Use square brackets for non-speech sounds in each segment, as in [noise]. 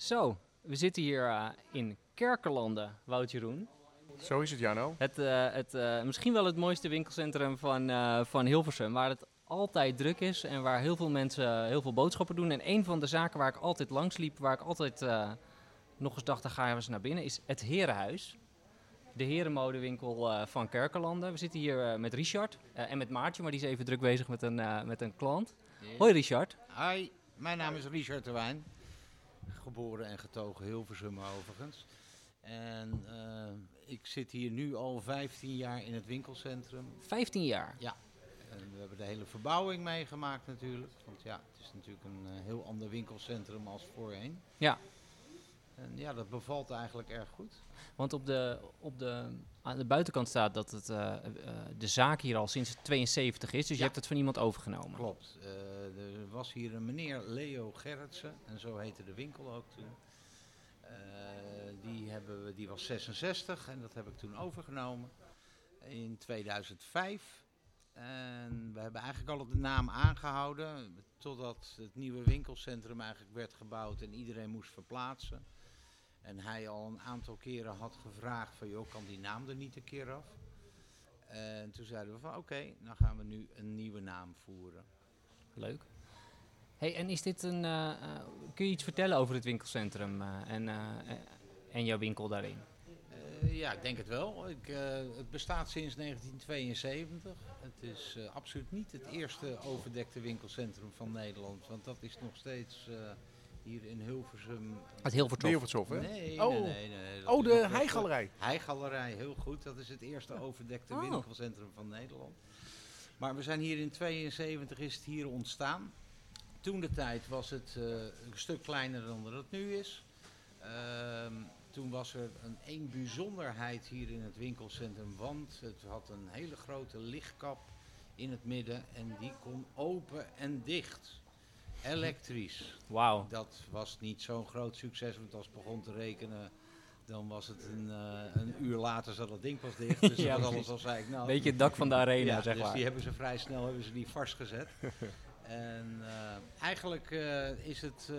Zo, we zitten hier uh, in Kerkelanden, Wout Jeroen. Zo is het, Jano. Het, uh, het, uh, misschien wel het mooiste winkelcentrum van, van Hilversum, waar het altijd druk is en waar heel veel mensen heel veel boodschappen doen. En een van de zaken waar ik altijd langs liep, waar ik altijd nog eens dacht, dan ga je eens naar binnen, is het Herenhuis. De herenmodewinkel van Kerkelanden. We zitten hier met Richard en met Maartje, maar die is even druk bezig met een, met een klant. Hoi Richard. Hoi, mijn naam is Richard de Wijn. Geboren en getogen Hilversum overigens. En uh, ik zit hier nu al 15 jaar in het winkelcentrum. 15 jaar? Ja. En we hebben de hele verbouwing meegemaakt natuurlijk. Want ja, het is natuurlijk een uh, heel ander winkelcentrum als voorheen. Ja. En ja, dat bevalt eigenlijk erg goed. Want op de, op de, aan de buitenkant staat dat het, uh, uh, de zaak hier al sinds 72 is. Dus je hebt het van iemand overgenomen. Klopt. Uh, er was hier een meneer Leo Gerritsen. En zo heette de winkel ook toen. die, hebben we, die was 66 en dat heb ik toen overgenomen. In 2005. En we hebben eigenlijk al de naam aangehouden. Totdat het nieuwe winkelcentrum eigenlijk werd gebouwd en iedereen moest verplaatsen. En hij al een aantal keren had gevraagd van, joh, kan die naam er niet een keer af? En toen zeiden we van, oké, dan gaan we nu een nieuwe naam voeren. Leuk. Hey, en is dit een, uh, kun je iets vertellen over het winkelcentrum uh, en, en jouw winkel daarin? ja, ik denk het wel. Ik, het bestaat sinds 1972. Het is absoluut niet het eerste overdekte winkelcentrum van Nederland, want dat is nog steeds hier in Hilversum. Het Hilvershof? Hilvershof, hè? Nee, oh. nee, nee, nee Oh, de Heigalerij. Heigalerij, heel goed. Dat is het eerste overdekte oh. winkelcentrum van Nederland. Maar we zijn hier in 72 is het hier ontstaan. Toen de tijd was het uh, een stuk kleiner dan dat het nu is. Uh, toen was er een één bijzonderheid hier in het winkelcentrum, want het had een hele grote lichtkap in het midden en die kon open en dicht. Elektrisch. Wauw. Dat was niet zo'n groot succes, want als het begon te rekenen, dan was het een, uh, een uur later zat het ding pas dicht. Dus [laughs] ja, dat alles al zei ik nou. Beetje het dak van de [laughs] arena, ja, zeg dus maar. die hebben ze vrij snel hebben ze die vastgezet. [laughs] en uh, eigenlijk uh, is het,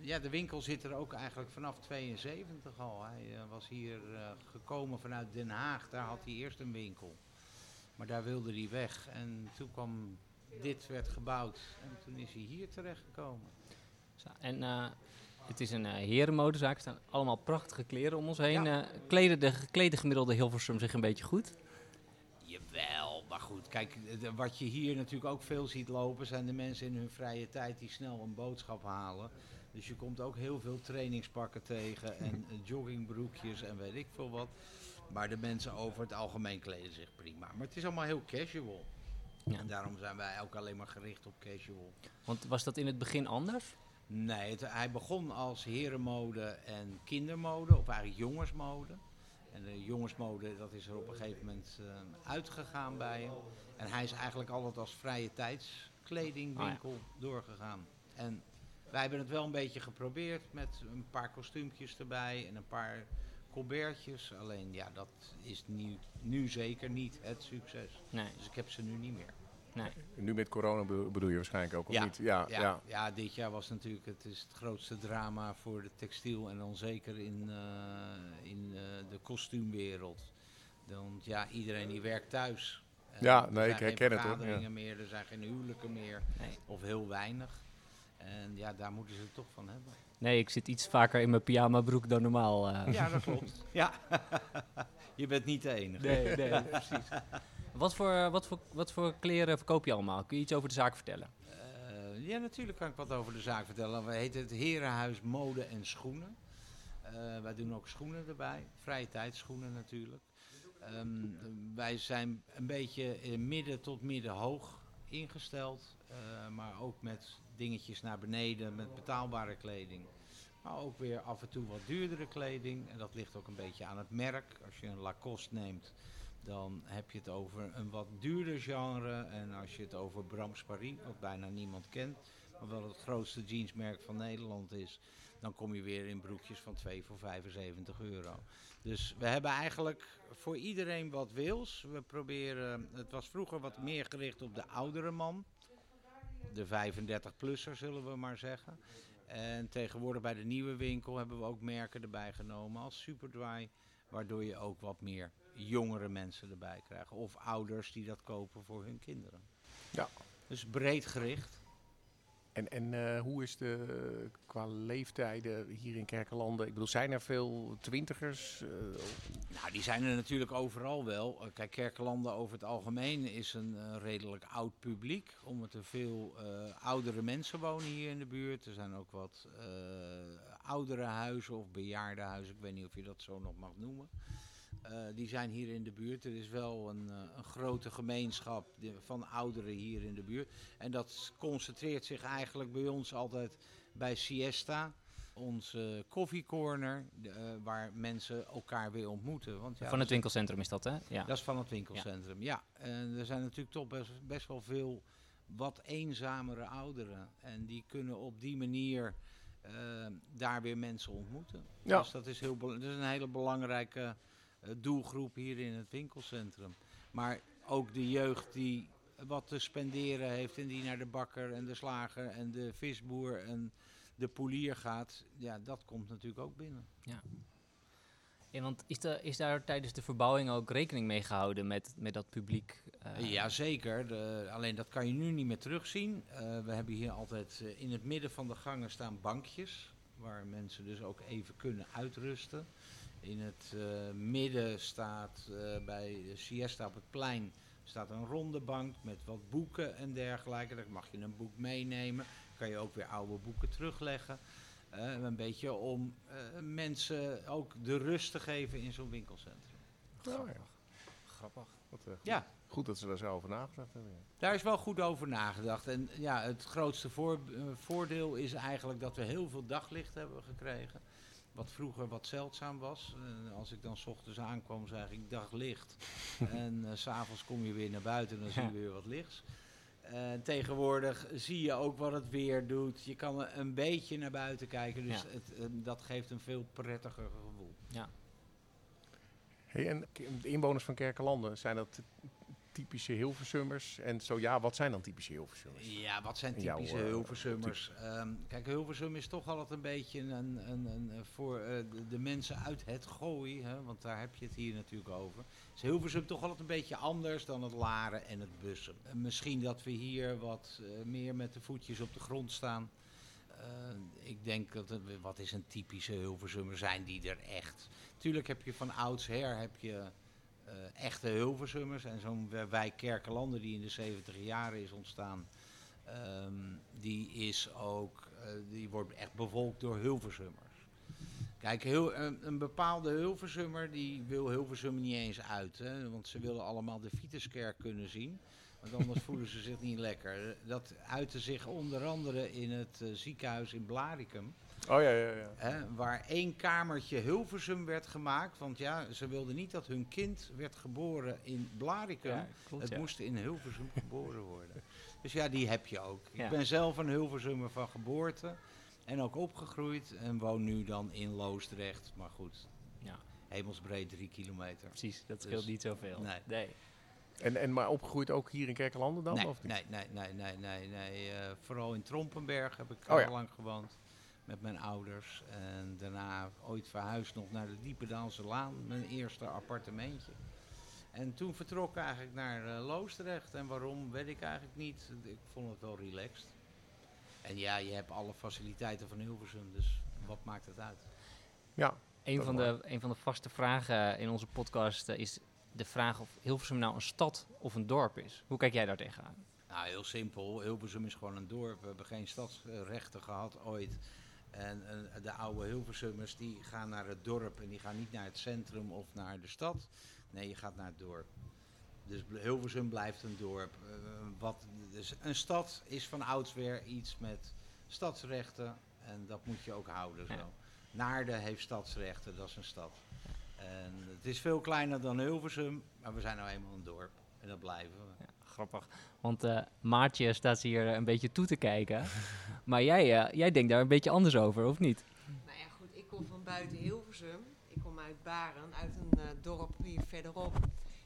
ja, de winkel zit er ook eigenlijk vanaf 72 al. Hij was hier gekomen vanuit Den Haag, daar had hij eerst een winkel. Maar daar wilde hij weg en toen kwam dit werd gebouwd. En toen is hij hier terechtgekomen. En uh, het is een uh, herenmodezaak. Er staan allemaal prachtige kleren om ons heen. Ja. Uh, kleden de geklede gemiddelde Hilversum zich een beetje goed? Jawel, maar goed. Kijk, de, wat je hier natuurlijk ook veel ziet lopen... zijn de mensen in hun vrije tijd die snel een boodschap halen. Dus je komt ook heel veel trainingspakken tegen... en [laughs] joggingbroekjes en weet ik veel wat. Maar de mensen over het algemeen kleden zich prima. Maar het is allemaal heel casual. Ja. En daarom zijn wij ook alleen maar gericht op casual. Want was dat in het begin anders? Nee, het, hij begon als herenmode en kindermode, of eigenlijk jongensmode. En de jongensmode, dat is er op een gegeven moment uh, uitgegaan bij hem. En hij is eigenlijk altijd als vrije tijdskledingwinkel oh ja. doorgegaan. En wij hebben het wel een beetje geprobeerd met een paar kostuumpjes erbij en een paar colbertjes. Alleen ja, dat is nu, nu zeker niet het succes. Nee. Dus ik heb ze nu niet meer. Nee. Nu met corona bedoel je waarschijnlijk ook, of ja, niet? Ja, ja, ja. ja, dit jaar was natuurlijk het, is het grootste drama voor de textiel en dan zeker in, uh, in uh, de kostuumwereld. Want ja, iedereen die werkt thuis. ja, nee, ik herken het hoor. Er zijn geen meer, er zijn geen huwelijken meer, nee. of heel weinig. En ja, daar moeten ze het toch van hebben. Nee, ik zit iets vaker in mijn pyjama broek dan normaal. Uh. Ja, dat [laughs] klopt. ja, [laughs] je bent niet de enige. Nee, nee, precies. Wat voor, wat, voor, wat voor kleren verkoop je allemaal? Kun je iets over de zaak vertellen? Uh, ja, natuurlijk kan ik wat over de zaak vertellen. We heten het Herenhuis Mode en Schoenen. Uh, wij doen ook schoenen erbij, vrije tijdsschoenen natuurlijk. Um, wij zijn een beetje midden tot midden hoog ingesteld, uh, maar ook met dingetjes naar beneden, met betaalbare kleding. Maar ook weer af en toe wat duurdere kleding. En dat ligt ook een beetje aan het merk. Als je een Lacoste neemt, dan heb je het over een wat duurder genre. En als je het over Brams Paris, wat bijna niemand kent, maar wel het grootste jeansmerk van Nederland is, dan kom je weer in broekjes van 2 voor 75 euro. Dus we hebben eigenlijk voor iedereen wat wils. We proberen, het was vroeger wat meer gericht op de oudere man. De 35-plusser zullen we maar zeggen. En tegenwoordig bij de nieuwe winkel hebben we ook merken erbij genomen als Superdry. Waardoor je ook wat meer jongere mensen erbij krijgt. Of ouders die dat kopen voor hun kinderen. Ja. Dus breed gericht. En, en uh, hoe is de qua leeftijden hier in Kerkelanden? Ik bedoel, zijn er veel twintigers? Uh, nou, die zijn er natuurlijk overal wel. Uh, kijk, Kerkelanden over het algemeen is een redelijk oud publiek. Omdat er veel oudere mensen wonen hier in de buurt. Er zijn ook wat oudere huizen of bejaardenhuizen. Ik weet niet of je dat zo nog mag noemen. Uh, die zijn hier in de buurt. Er is wel een, uh, een grote gemeenschap van ouderen hier in de buurt. En dat concentreert zich eigenlijk bij ons altijd bij Siesta. Onze koffiecorner, uh, waar mensen elkaar weer ontmoeten. Want, ja, van het winkelcentrum is dat, hè? Ja. Dat is van het winkelcentrum, ja. ja. En er zijn natuurlijk toch best, best wel veel wat eenzamere ouderen. En die kunnen op die manier daar weer mensen ontmoeten. Ja. Dus dat is, heel, dat is een hele belangrijke doelgroep hier in het winkelcentrum. Maar ook de jeugd die wat te spenderen heeft en die naar de bakker en de slager en de visboer en de polier gaat, ja, dat komt natuurlijk ook binnen. Ja. Ja, want is, de, is daar tijdens de verbouwing ook rekening mee gehouden met, met dat publiek? Uh... Ja, zeker. De, alleen dat kan je nu niet meer terugzien. Uh, we hebben hier altijd uh, in het midden van de gangen staan bankjes, waar mensen dus ook even kunnen uitrusten. In het uh, midden staat uh, bij de Siesta op het plein staat een ronde bank met wat boeken en dergelijke. Dan mag je een boek meenemen. Kan je ook weer oude boeken terugleggen. Uh, een beetje om mensen ook de rust te geven in zo'n winkelcentrum. Grappig. Grappig. Wat, ja. Goed dat ze daar zo over nagedacht hebben. Daar is wel goed over nagedacht. En ja, het grootste voor, voordeel is eigenlijk dat we heel veel daglicht hebben gekregen. Wat vroeger wat zeldzaam was. Uh, als ik dan s ochtends aankwam, zag ik daglicht. [laughs] en uh, s'avonds kom je weer naar buiten en dan zie je weer wat lichts. Uh, tegenwoordig zie je ook wat het weer doet. Je kan een beetje naar buiten kijken. Dus ja. het, dat geeft een veel prettiger gevoel. Ja. Hey, en de inwoners van Kerkelanden, zijn dat typische Hilversummers? En zo ja, wat zijn dan typische Hilversummers? Ja, wat zijn typische jouw, Hilversummers? Um, kijk, Hilversum is toch altijd een beetje een, een, een, een voor uh, de, de, mensen uit het gooi, hè, want daar heb je het hier natuurlijk over. Is Hilversum toch altijd een beetje anders dan het Laren en het Bussen. Uh, misschien dat we hier wat uh, meer met de voetjes op de grond staan. ik denk dat wat is een typische Hilversummer? Zijn die er echt? Tuurlijk heb je van oudsher heb je echte Hilversummers. En zo'n wijk Kerkelanden die in de 70 jaren is ontstaan, um, die is ook, uh, die wordt echt bevolkt door Hilversummers. Kijk, heel, een, een, bepaalde Hilversummer die wil Hilversum niet eens uit. Hè, want ze willen allemaal de Vituskerk kunnen zien. Want anders [laughs] voelen ze zich niet lekker. Dat uitte zich onder andere in het ziekenhuis in Blaricum. Oh ja, ja, ja. Hè, waar één kamertje Hilversum werd gemaakt. Want ja, ze wilden niet dat hun kind werd geboren in. Ja, klopt, het ja. moest in Hilversum [laughs] geboren worden. Dus ja, die heb je ook. Ik ben zelf een Hilversummer van geboorte. En ook opgegroeid. En woon nu dan in Loosdrecht. Maar goed, ja. hemelsbreed drie kilometer. Precies, dat scheelt dus, niet zoveel. Nee. nee. En, en maar opgegroeid ook hier in Kerkelanden dan? Nee, of niet? nee, nee, nee, nee, nee. nee. Uh, vooral in Trompenberg heb ik oh, ja. lang gewoond met mijn ouders. En daarna ooit verhuisd nog naar de Diependaalse Laan, mijn eerste appartementje. En toen vertrok ik eigenlijk naar uh, Loosdrecht. En waarom, weet ik eigenlijk niet. Ik vond het wel relaxed. En ja, je hebt alle faciliteiten van Hilversum, dus wat maakt het uit? Ja. Een van, de, een van de vaste vragen in onze podcast uh, is de vraag of Hilversum nou een stad of een dorp is. Hoe kijk jij daar tegenaan? Nou, heel simpel. Hilversum is gewoon een dorp. We hebben geen stadsrechten gehad ooit. En, de oude Hilversummers die gaan naar het dorp en die gaan niet naar het centrum of naar de stad. Nee, je gaat naar het dorp. Dus Hilversum blijft een dorp. Uh, wat, dus een stad is van oudsher iets met stadsrechten en dat moet je ook houden zo. Ja. Naarden heeft stadsrechten, dat is een stad. En het is veel kleiner dan Hilversum, maar we zijn nou eenmaal een dorp en dat blijven we. Ja grappig. Want uh, Maartje staat hier een beetje toe te kijken. [laughs] maar jij, uh, jij denkt daar een beetje anders over, of niet? Nou ja, goed. Ik kom van buiten Hilversum. Ik kom uit Baren, uit een uh, dorp hier verderop.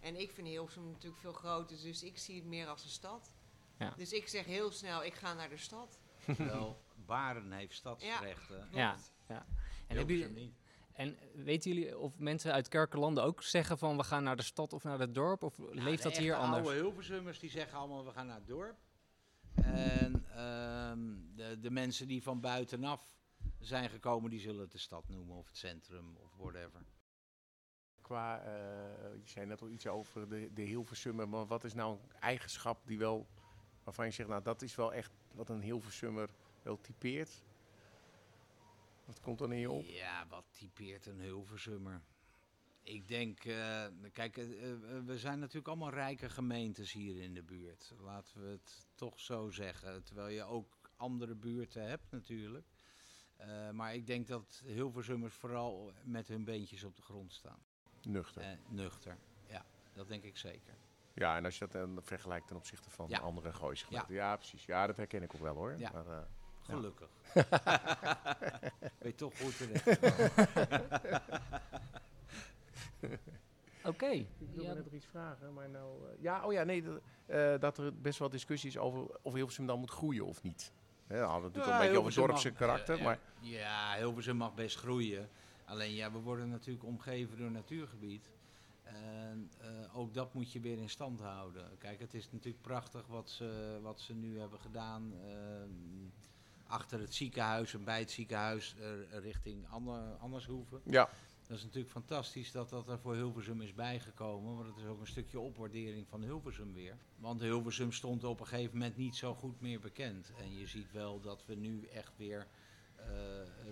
En ik vind Hilversum natuurlijk veel groter, dus ik zie het meer als een stad. Ja. Dus ik zeg heel snel, ik ga naar de stad. [laughs] Wel, Baren heeft stadsrechten. Ja, ja. En, Hilversum niet. En weten jullie of mensen uit Kerkenlanden ook zeggen van we gaan naar de stad of naar het dorp? Of Nou, leeft de dat hier anders? oude Hilversummers die zeggen allemaal we gaan naar het dorp. En ehm, de, de mensen die van buitenaf zijn gekomen, die zullen het de stad noemen of het centrum of whatever. Qua, eh, je zei net al iets over de, de Hilversummer, maar wat is nou een eigenschap die wel, waarvan je zegt, nou dat is wel echt wat een Hilversummer wel typeert? Wat komt dan in je op? Ja, wat typeert een Hilversummer? Ik denk, eh, kijk, eh, eh, we zijn natuurlijk allemaal rijke gemeentes hier in de buurt. Laten we het toch zo zeggen. Terwijl je ook andere buurten hebt natuurlijk. Eh, maar ik denk dat Hilversummers vooral met hun beentjes op de grond staan. Nuchter. Eh, nuchter, ja, dat denk ik zeker. Ja, en als je dat dan vergelijkt ten opzichte van Ja. andere Gooise gemeenten. Ja. precies. Ja, dat herken ik ook wel hoor. Ja. Maar, eh, Gelukkig. [laughs] Weet toch goed terecht. [laughs] Oké. Ik wilde Ja, net nog iets vragen, maar nou... eh, ja, oh ja, nee, dat, eh, dat er best wel discussie is over of Hilversum dan moet groeien of niet. Hè, we hadden natuurlijk Ja, een beetje over Hilversum dorpse mag- karakter, eh, maar... Ja, Hilversum mag best groeien. Alleen ja, we worden natuurlijk omgeven door natuurgebied. En eh, ook dat moet je weer in stand houden. Kijk, het is natuurlijk prachtig wat ze, wat ze nu hebben gedaan. ehm, achter het ziekenhuis en bij het ziekenhuis eh, richting Andershoeven. Ja, Dat is natuurlijk fantastisch dat dat er voor Hilversum is bijgekomen. Want het is ook een stukje opwaardering van Hilversum weer. Want Hilversum stond op een gegeven moment niet zo goed meer bekend. En je ziet wel dat we nu echt weer eh,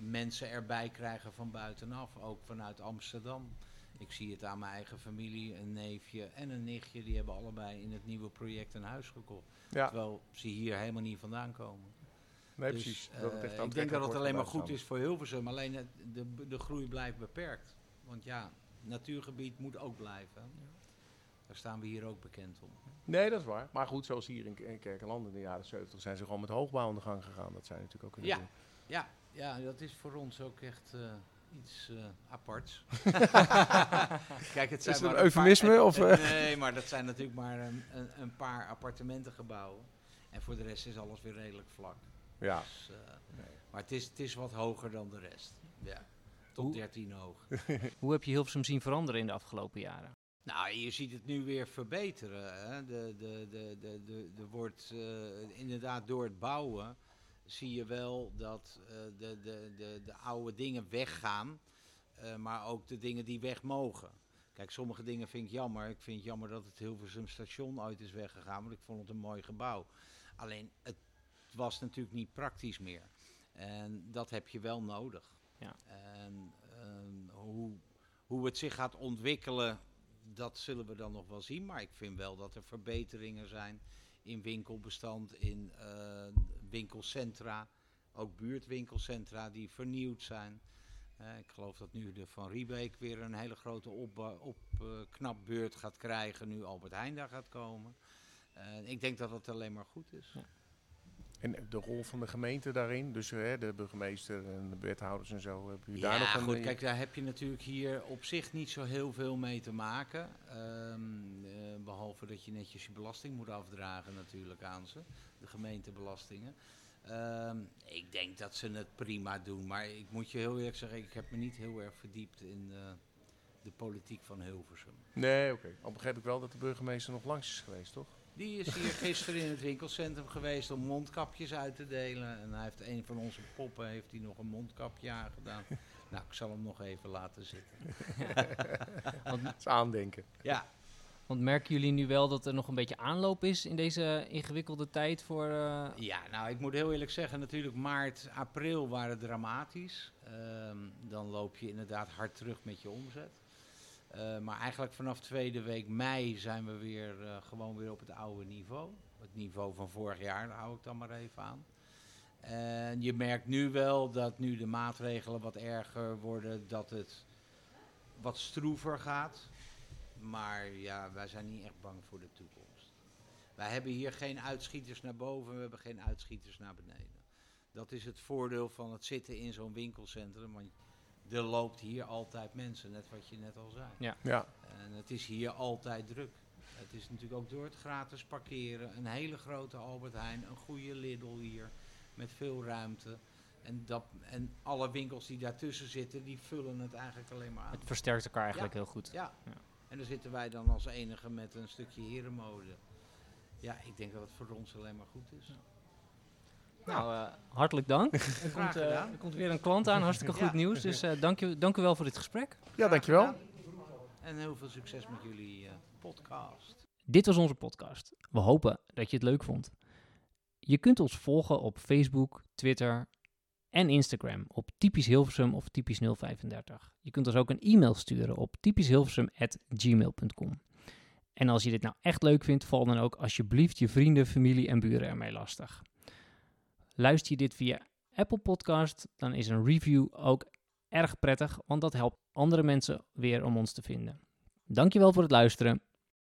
mensen erbij krijgen van buitenaf. Ook vanuit Amsterdam. Ik zie het aan mijn eigen familie, een neefje en een nichtje. Die hebben allebei in het nieuwe project een huis gekocht. ja. Terwijl ze hier helemaal niet vandaan komen. Nee, Dus, precies. eh, Dat het echt ik denk dat het alleen maar goed is voor Hilversum. Alleen het, de, de groei blijft beperkt. Want ja, natuurgebied moet ook blijven. Daar staan we hier ook bekend om. Nee, dat is waar. Maar goed, zoals hier in, in Kerkenland in de jaren 70 zijn ze gewoon met hoogbouw aan de gang gegaan. Dat zijn natuurlijk ook kunnen Ja. doen. Ja, ja, dat is voor ons ook echt eh, iets eh, aparts. [laughs] Kijk, het zijn het maar een eufemisme, het- of, het- eh? nee, maar dat zijn natuurlijk maar een, een, een paar appartementengebouwen. En voor de rest is alles weer redelijk vlak. Ja. Dus, eh, Maar het is, het is wat hoger dan de rest. Ja, tot Hoe- 13 hoog. [laughs] Hoe heb je Hilversum zien veranderen in de afgelopen jaren? Nou, je ziet het nu weer verbeteren. Hè? De, de, de, de, de, de wordt eh, inderdaad door het bouwen zie je wel dat eh, de, de, de, de oude dingen weggaan, eh, maar ook de dingen die weg mogen. Kijk, sommige dingen vind ik jammer. Ik vind het jammer dat het Hilversum station ooit is weggegaan, want ik vond het een mooi gebouw. Alleen, het was natuurlijk niet praktisch meer. En dat heb je wel nodig. Ja. En ehm, hoe, hoe het zich gaat ontwikkelen, dat zullen we dan nog wel zien. Maar ik vind wel dat er verbeteringen zijn in winkelbestand, in eh, winkelcentra. Ook buurtwinkelcentra die vernieuwd zijn. Eh, ik geloof dat nu de Van Riebeek weer een hele grote opknapbeurt op, knapbeurt gaat krijgen. Nu Albert Heijn daar gaat komen. Eh, ik denk dat het alleen maar goed is. Ja. En de rol van de gemeente daarin, dus hè, de burgemeester en de wethouders en zo, jullie Ja, daar nog een... goed, kijk, daar heb je natuurlijk hier op zich niet zo heel veel mee te maken. Ehm, eh, behalve dat je netjes je belasting moet afdragen natuurlijk aan ze, de gemeentebelastingen. Ehm, ik denk dat ze het prima doen, maar ik moet je heel eerlijk zeggen, ik heb me niet heel erg verdiept in eh, de politiek van Hilversum. Nee, oké. Al begreep ik wel dat de burgemeester nog langs is geweest, toch? Die is hier gisteren in het winkelcentrum geweest om mondkapjes uit te delen. En hij heeft een van onze poppen heeft hij nog een mondkapje aangedaan. Nou, ik zal hem nog even laten zitten. [laughs] Want, Dat is aandenken. Ja, want merken jullie nu wel dat er nog een beetje aanloop is in deze ingewikkelde tijd voor... eh, Ja, nou, ik moet heel eerlijk zeggen, natuurlijk maart, april waren dramatisch. Ehm, dan loop je inderdaad hard terug met je omzet. Eh, maar eigenlijk vanaf tweede week mei zijn we weer eh, gewoon weer op het oude niveau. Het niveau van vorig jaar, daar hou ik dan maar even aan. En je merkt nu wel dat nu de maatregelen wat erger worden, dat het wat stroever gaat. Maar ja, wij zijn niet echt bang voor de toekomst. Wij hebben hier geen uitschieters naar boven, we hebben geen uitschieters naar beneden. Dat is het voordeel van het zitten in zo'n winkelcentrum. Er loopt hier altijd mensen, net wat je net al zei. Ja. En het is hier altijd druk. Het is natuurlijk ook door het gratis parkeren. Een hele grote Albert Heijn, een goede Lidl hier. met veel ruimte. En, dat, en alle winkels die daartussen zitten, die vullen het eigenlijk alleen maar aan. Het versterkt elkaar eigenlijk heel goed. Ja. Ja. En dan zitten wij dan als enige met een stukje herenmode. Ja, ik denk dat het voor ons alleen maar goed is. Nou, eh, hartelijk dank. [laughs] Er komt, eh, er komt weer een klant aan, hartstikke goed Ja. nieuws. Dus eh, dank, je, dank u wel voor dit gesprek. Ja, dankjewel. En heel veel succes met jullie eh, podcast. Dit was onze podcast. We hopen dat je het leuk vond. Je kunt ons volgen op Facebook, Twitter en Instagram op typisch Hilversum of typisch 035. Je kunt ons ook een e-mail sturen op typischhilversum@gmail.com. En als je dit nou echt leuk vindt, val dan ook alsjeblieft je vrienden, familie en buren ermee lastig. Luister je dit via Apple Podcast, dan is een review ook erg prettig, want dat helpt andere mensen weer om ons te vinden. Dankjewel voor het luisteren